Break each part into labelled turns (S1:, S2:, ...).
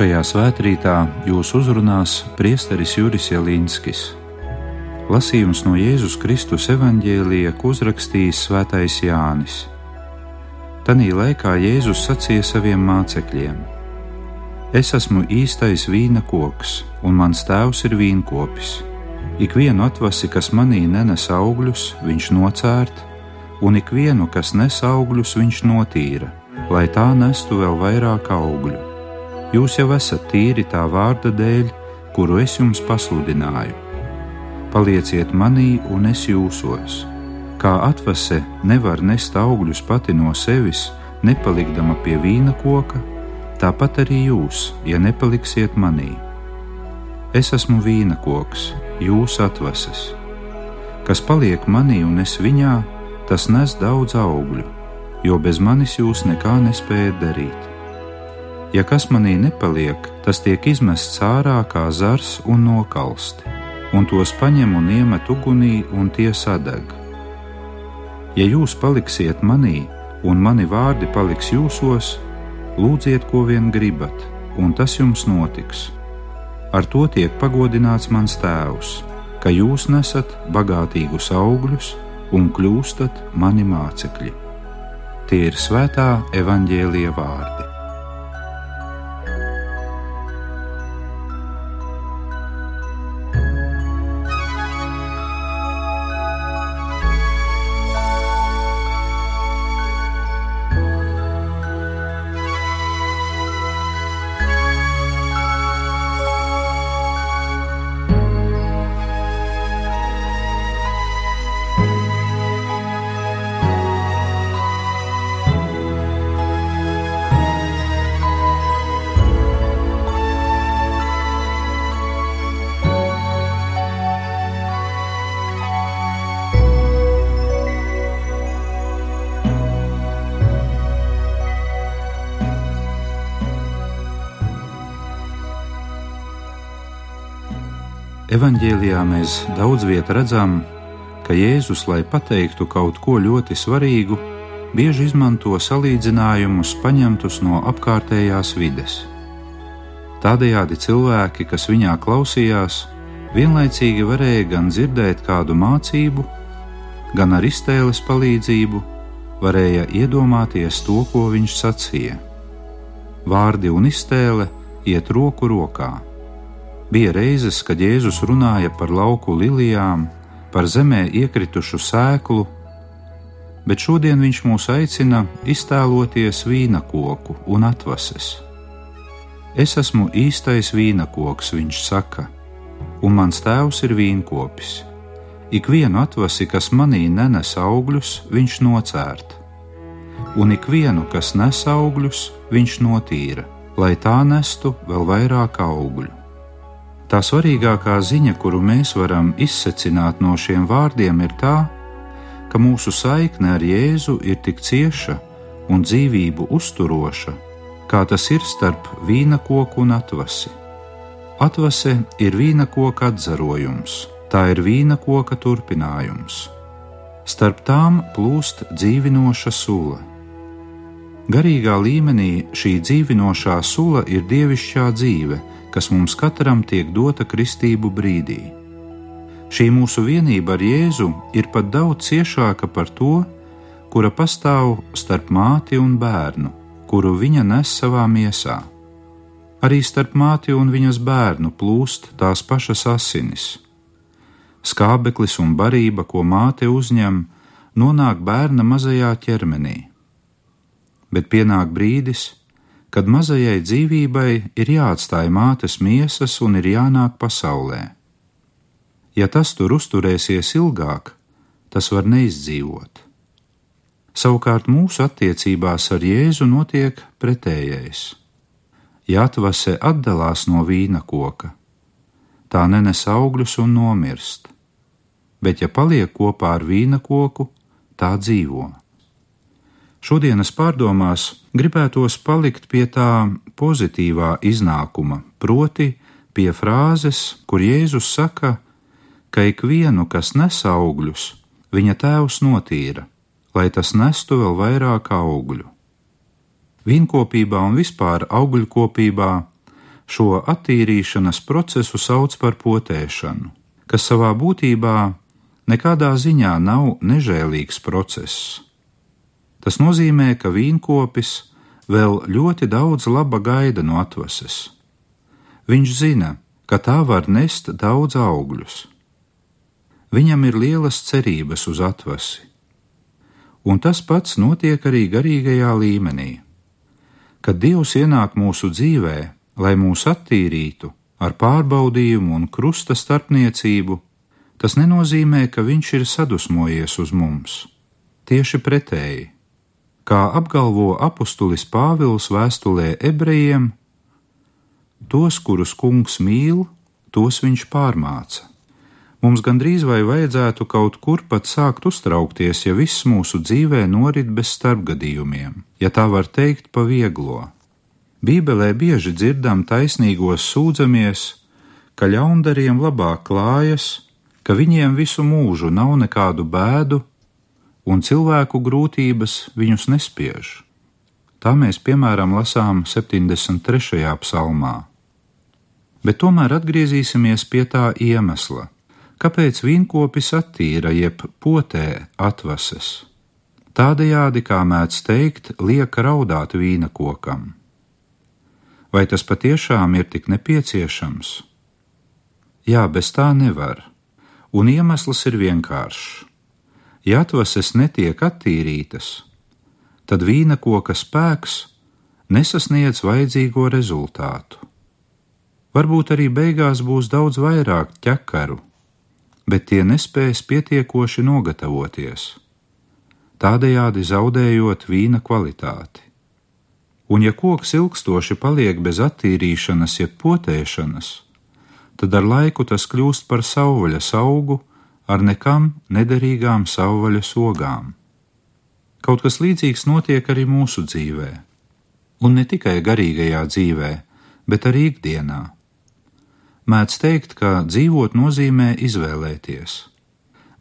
S1: Šajā svētkrītā jūs uzrunās priesteris Juris Jelinskis. Lasījums no Jēzus Kristus evaņģēlija, ko uzrakstījis Svētais Jānis. Tanī laikā Jēzus sacīja saviem mācekļiem: Es esmu īstais vīna koks, un mans tēvs ir vīnkopis. Ikvienu atvasi, kas manī nenes augļus, viņš nocērt, un ikvienu, kas nes augļus, viņš notīra, lai tā nestu vēl vairāk augļu. Jūs jau esat tīri tā vārda dēļ, kuru es jums pasludināju. Palieciet manī, un es jūsos. Kā atvase nevar nest augļus pati no sevis, nepalikdama pie vīna koka, tāpat arī jūs, ja nepaliksiet manī. Es esmu vīna koks, jūs atvases. Kas paliek manī un es viņā, tas nes daudz augļu, jo bez manis jūs nekā nespējat darīt. Ja kas manī nepaliek, tas tiek izmests ārā kā zars un nokalsti, un tos paņem un iemet ugunī, un tie sadeg. Ja jūs paliksiet manī, un mani vārdi paliks jūsos, lūdziet, ko vien gribat, un tas jums notiks Ar to tiek pagodināts mans tēvs, ka jūs nesat bagātīgus augļus un kļūstat mani mācekļi. Tie ir svētā evaņģēlīja vārdi. Evanģēlijā mēs daudz vietā redzam, ka Jēzus, lai pateiktu kaut ko ļoti svarīgu, bieži izmanto salīdzinājumus paņemtus no apkārtējās vides. Tādējādi cilvēki, kas viņā klausījās, vienlaicīgi varēja gan dzirdēt kādu mācību, gan ar iztēles palīdzību varēja iedomāties to, ko viņš sacīja. Vārdi un iztēle iet roku rokā. Bija reizes, kad Jēzus runāja par lauku lilijām, par zemē iekritušu sēklu, bet šodien viņš mūs aicina iztēloties vīna koku un atvases. Es esmu īstais vīna koks, viņš saka, un mans tēvs ir vīnkopis. Ikvienu atvasi, kas manī nenes augļus, viņš nocērt, un ikvienu, kas nes augļus, viņš notīra, lai tā nestu vēl vairāk augļu. Tā svarīgākā ziņa, kuru mēs varam izsecināt no šiem vārdiem, ir tā, ka mūsu saikne ar Jēzu ir tik cieša un dzīvību uzturoša, kā tas ir starp vīna koku un atvasi. Atvase ir vīna koka atzarojums, tā ir vīna koka turpinājums. Starp tām plūst dzīvinoša sula. Garīgā līmenī šī dzīvinošā sula ir dievišķā dzīve, kas mums katram tiek dota kristību brīdī. Šī mūsu vienība ar Jēzu ir pat daudz ciešāka par to, kura pastāv starp māti un bērnu, kuru viņa nes savā miesā. Arī starp māti un viņas bērnu plūst tās pašas asinis. Skābeklis un barība, ko māte uzņem, nonāk bērna mazajā ķermenī. Bet pienāk brīdis, kad mazajai dzīvībai ir jāatstāj mātes miesas un ir jānāk pasaulē. Ja tas tur uzturēsies ilgāk, tas var neizdzīvot. Savukārt mūsu attiecībās ar Jēzu notiek pretējais. Ja atvase atdalās no vīna koka, tā nenes augļus un nomirst, bet ja paliek kopā ar vīna koku, tā dzīvo. Šodienas pārdomās gribētos palikt pie tā pozitīvā iznākuma, proti, pie frāzes, kur Jēzus saka, ka ikvienu, kas nes augļus, viņa tēvs notīra, lai tas nestu vēl vairāk augļu. Vīnkopībā un vispār augļkopībā Šo attīrīšanas procesu sauc par potēšanu, kas savā būtībā nekādā ziņā nav nežēlīgs process. Tas nozīmē, ka vīnkopis vēl ļoti daudz laba gaida no atvases. Viņš zina, ka tā var nest daudz augļus. Viņam ir lielas cerības uz atvasi. Un tas pats notiek arī garīgajā līmenī. Kad Dievs ienāk mūsu dzīvē, lai mūs attīrītu ar pārbaudījumu un krusta starpniecību, tas nenozīmē, ka Viņš ir sadusmojies uz mums. Tieši pretēji, kā apgalvo apustulis Pāvils vēstulē ebrejiem, tos, kurus kungs mīl, tos viņš pārmāca. Mums gandrīz vai vajadzētu kaut kur pat sākt uztraukties, ja viss mūsu dzīvē norit bez starpgadījumiem, ja tā var teikt pa vieglo. Bībelē bieži dzirdam taisnīgos sūdzamies, ka ļaundariem labāk klājas, ka viņiem visu mūžu nav nekādu bēdu, un cilvēku grūtības viņus nespiež. Tā mēs piemēram lasām 73. psalmā. Bet tomēr atgriezīsimies pie tā iemesla kāpēc vīnkopis attīra jeb potē atvases. Tādējādi, kā mēdz teikt, liek raudāt vīna kokam. Vai tas patiešām ir tik nepieciešams? Jā, bez tā nevar, un iemesls ir vienkāršs. Ja atvases netiek attīrītas, tad vīna koka spēks nesasniedz vajadzīgo rezultātu. Varbūt arī beigās būs daudz vairāk ķekaru, bet tie nespēs pietiekoši nogatavoties, tādējādi zaudējot vīna kvalitāti. Un ja koks ilgstoši paliek bez attīrīšanas, jeb potēšanas, tad ar laiku tas kļūst par savvaļas augu ar nekam nederīgām savvaļas ogām. Kaut kas līdzīgs notiek arī mūsu dzīvē, un ne tikai garīgajā dzīvē, bet arī ikdienā mēdz teikt, ka dzīvot nozīmē izvēlēties,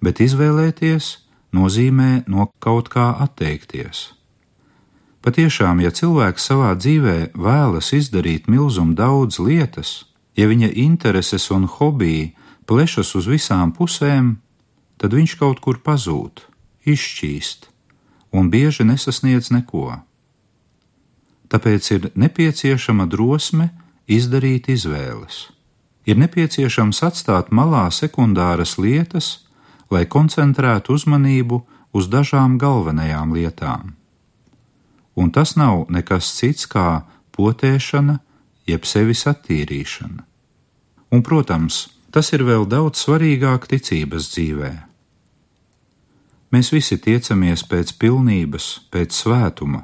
S1: bet izvēlēties nozīmē no kaut kā atteikties. Patiešām, ja cilvēks savā dzīvē vēlas izdarīt milzumu daudz lietas, ja viņa intereses un hobiji plešas uz visām pusēm, tad viņš kaut kur pazūd, izšķīst un bieži nesasniedz neko. Tāpēc ir nepieciešama drosme izdarīt izvēles ir nepieciešams atstāt malā sekundāras lietas, lai koncentrētu uzmanību uz dažām galvenajām lietām. Un tas nav nekas cits kā potēšana, jeb sevis attīrīšana. Un, protams, tas ir vēl daudz svarīgāk ticības dzīvē. Mēs visi tiecamies pēc pilnības, pēc svētuma,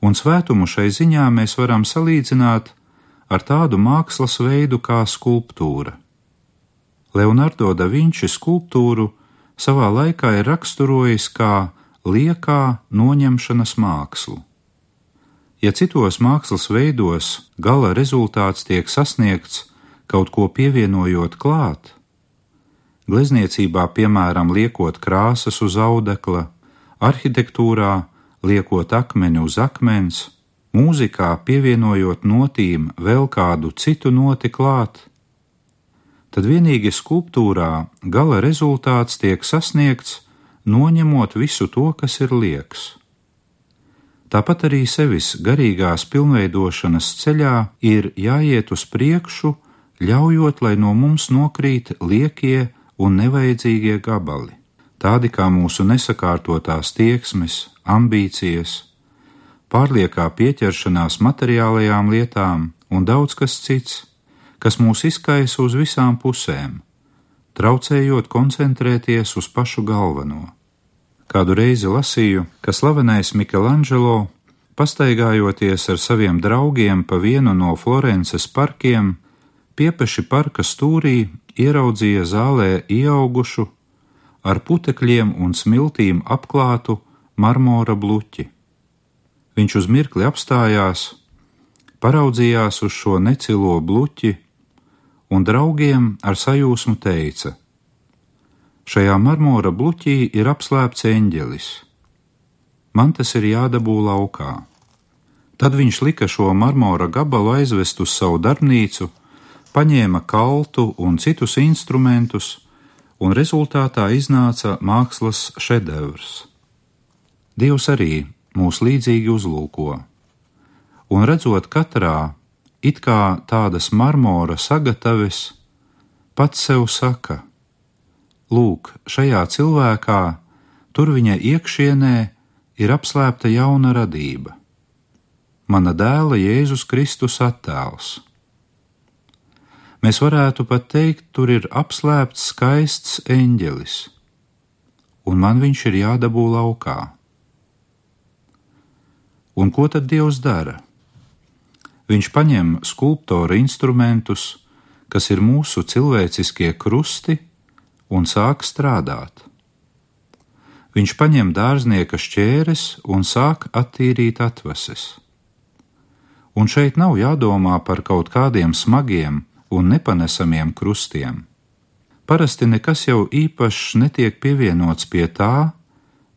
S1: un svētumu šai ziņā mēs varam salīdzināt ar tādu mākslas veidu kā skulptūra. Leonardo da Vinci skulptūru savā laikā ir raksturojis kā liekā noņemšanas mākslu. Ja citos mākslas veidos gala rezultāts tiek sasniegts kaut ko pievienojot klāt, glezniecībā, piemēram, liekot krāsas uz audekla, arhitektūrā liekot akmeni uz akmens, mūzikā pievienojot notīm vēl kādu citu noti klāt, tad vienīgi skulptūrā gala rezultāts tiek sasniegts, noņemot visu to, kas ir lieks. Tāpat arī sevis garīgās pilnveidošanas ceļā ir jāiet uz priekšu, ļaujot, lai no mums nokrīt liekie un nevajadzīgie gabali, tādi kā mūsu nesakārtotās tieksmes, ambīcijas, pārliekā pieķeršanās materiālajām lietām un daudz kas cits, kas mūs izkaisa uz visām pusēm, traucējot koncentrēties uz pašu galveno. Kādu reizi lasīju, ka slavenais Michelangelo, pastaigājoties ar saviem draugiem pa vienu no Florences parkiem, piepeši parka stūrī ieraudzīja zālē ieaugušu, ar putekļiem un smiltīm apklātu marmora bluķi. Viņš uz mirkli apstājās, paraudzījās uz šo necilo bluķi un draugiem ar sajūsmu teica: Šajā marmora bluķī ir apslēpts eņģelis. Man tas ir jādabū laukā. Tad viņš lika šo marmora gabalu aizvest uz savu darbnīcu, paņēma kaltu un citus instrumentus, un rezultātā iznāca mākslas šedevrs. Dievs arī mūs līdzīgi uzlūko, un redzot katrā it kā tādas marmora sagataves, pats sev saka: Lūk, šajā cilvēkā, tur viņa iekšienē ir apslēpta jauna radība, mana dēla Jēzus Kristus attēls. Mēs varētu pat teikt, tur ir apslēpts skaists eņģelis, un man viņš ir jādabū laukā. Un ko tad Dievs dara? Viņš paņem skulptora instrumentus, kas ir mūsu cilvēciskie krusti, un sāk strādāt. Viņš paņem dārznieka šķēres un sāk attīrīt atvases. Un šeit nav jādomā par kaut kādiem smagiem un nepanesamiem krustiem. Parasti nekas jau īpašs netiek pievienots pie tā,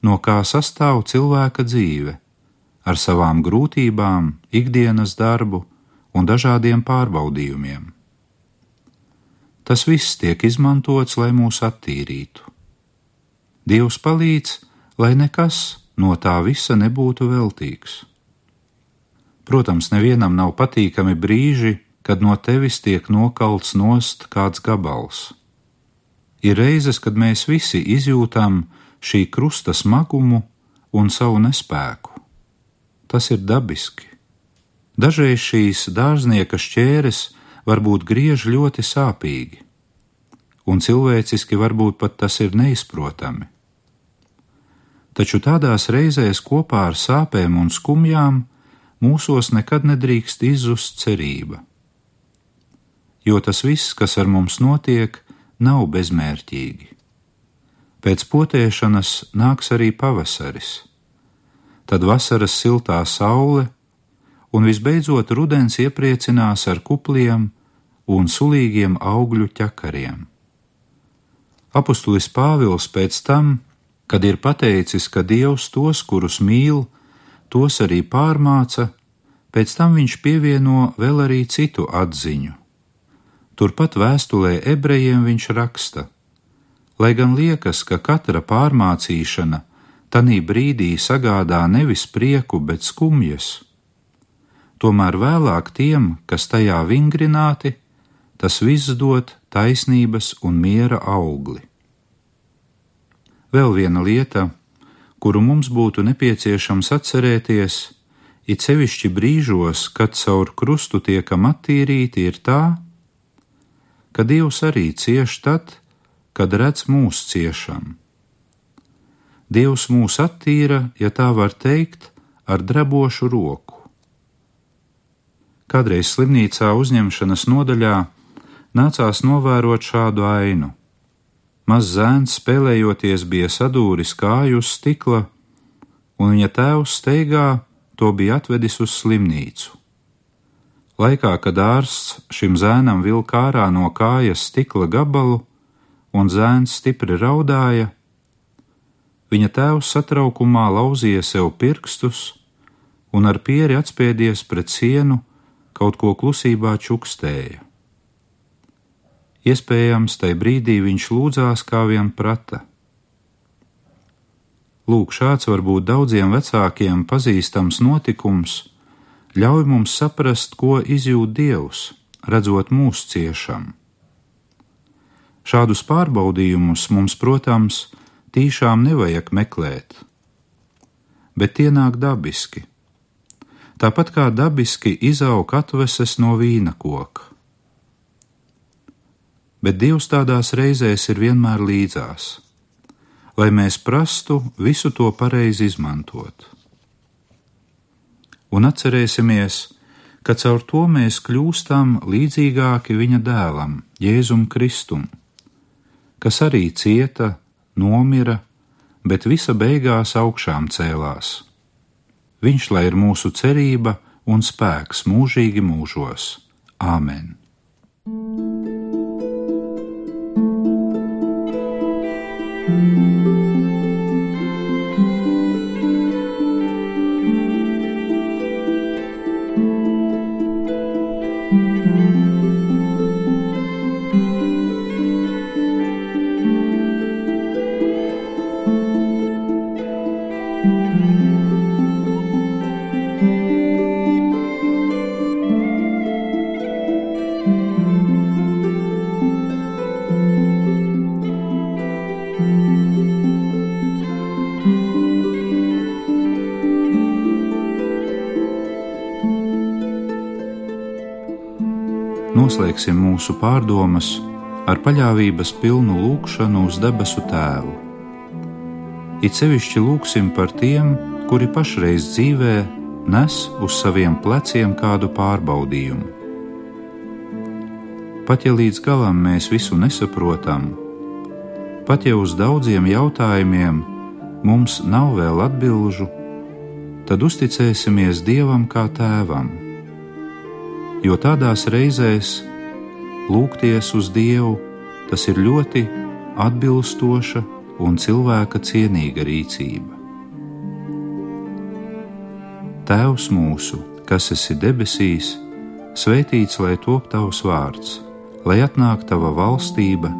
S1: no kā sastāv cilvēka dzīve ar savām grūtībām, ikdienas darbu un dažādiem pārbaudījumiem. Tas viss tiek izmantots, lai mūs attīrītu. Dievs palīdz, lai nekas no tā visa nebūtu veltīgs. Protams, nevienam nav patīkami brīži, kad no tevis tiek nokalts nost kāds gabals. Ir reizes, kad mēs visi izjūtam šī krusta smagumu un savu nespēku tas ir dabiski. Dažreiz šīs dārznieka šķēres varbūt griež ļoti sāpīgi, un cilvēciski varbūt pat tas ir neizprotami. Taču tādās reizēs kopā ar sāpēm un skumjām mūsos nekad nedrīkst izzust cerība. Jo tas viss, kas ar mums notiek, nav bezmērķīgi. Pēc potēšanas nāks arī pavasaris tad vasaras siltā saule, un visbeidzot rudens iepriecinās ar kupliem un sulīgiem augļu ķekariem. Apostulis Pāvils pēc tam, kad ir pateicis, ka Dievs tos, kurus mīl, tos arī pārmāca, pēc tam viņš pievieno vēl arī citu atziņu. Turpat vēstulē ebrejiem viņš raksta: Lai gan liekas, ka katra pārmācīšana tanī brīdī sagādā nevis prieku, bet skumjas. Tomēr vēlāk tiem, kas tajā vingrināti, tas viss dod taisnības un miera augli. Vēl viena lieta, kuru mums būtu nepieciešams atcerēties, it sevišķi brīžos, kad caur krustu tiekam attīrīti, ir tā, ka Dievs arī cieš tad, kad redz mūsu ciešanu Dievs mūs attīra, ja tā var teikt, ar drebošu roku. Kādreiz slimnīcā uzņemšanas nodaļā nācās novērot šādu ainu. Mazs zēns spēlējoties bija sadūris kāju uz stikla, un viņa tēvs steigā to bija atvedis uz slimnīcu. Laikā, kad ārsts šim zēnam vilka ārā no kājas stikla gabalu, un zēns stipri raudāja, Viņa tēvs satraukumā lauzīja sev pirkstus un ar pieri atspiedies pret sienu, kaut ko klusībā čukstēja. Iespējams, tajā brīdī viņš lūdzās kā vien prata. Lūk, šāds varbūt daudziem vecākiem pazīstams notikums ļauj mums saprast, ko izjūt Dievs, redzot mūsu ciešam. Šādus pārbaudījumus mums, protams, tīšām nevajag meklēt, bet tie nāk dabiski. Tāpat kā dabiski izaug atveses no vīna koka. Bet Dievs tādās reizēs ir vienmēr līdzās, lai mēs prastu visu to pareizi izmantot. Un atcerēsimies, ka caur to mēs kļūstam līdzīgāki viņa dēlam, Jēzum Kristum, kas arī cieta nomira, bet visa beigās augšām cēlās. Viņš lai ir mūsu cerība un spēks mūžīgi mūžos. Āmen! Noslēgsim mūsu pārdomas ar paļāvības pilnu lūgšanu uz debesu Tēvu. It sevišķi lūgsim par tiem, kuri pašreiz dzīvē nes uz saviem pleciem kādu pārbaudījumu. Pat ja līdz galam mēs visu nesaprotam, pat ja uz daudziem jautājumiem mums nav vēl atbilžu, tad uzticēsimies Dievam kā Tēvam jo tādās reizēs lūgties uz Dievu tas ir ļoti atbilstoša un cilvēka cienīga rīcība. Tēvs mūsu, kas esi debesīs, svētīts lai top tavs vārds, lai atnāk tava valstība,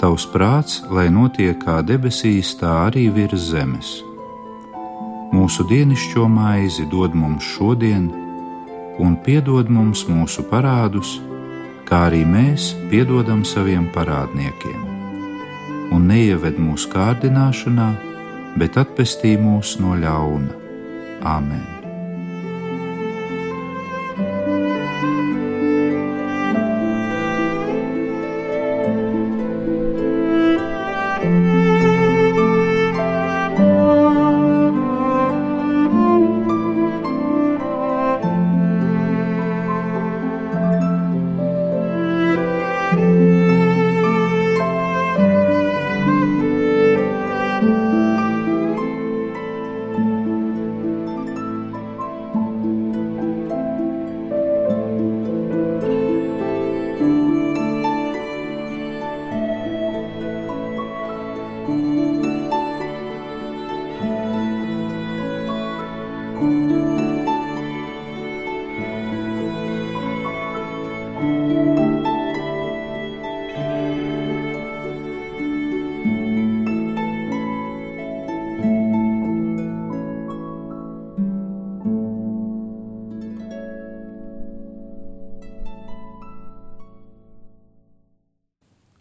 S1: tavs prāts, lai notiek kā debesīs, tā arī virs zemes. Mūsu dienascho maizi dod mums šodien, un piedod mums mūsu parādus, kā arī mēs piedodam saviem parādniekiem. Un neieved mūsu kārdināšanā, bet atpestī mūs no ļauna. Āmen!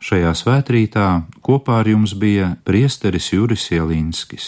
S1: Šajā svētkrītā kopā ar jums bija priesteris Juris Jelinskis.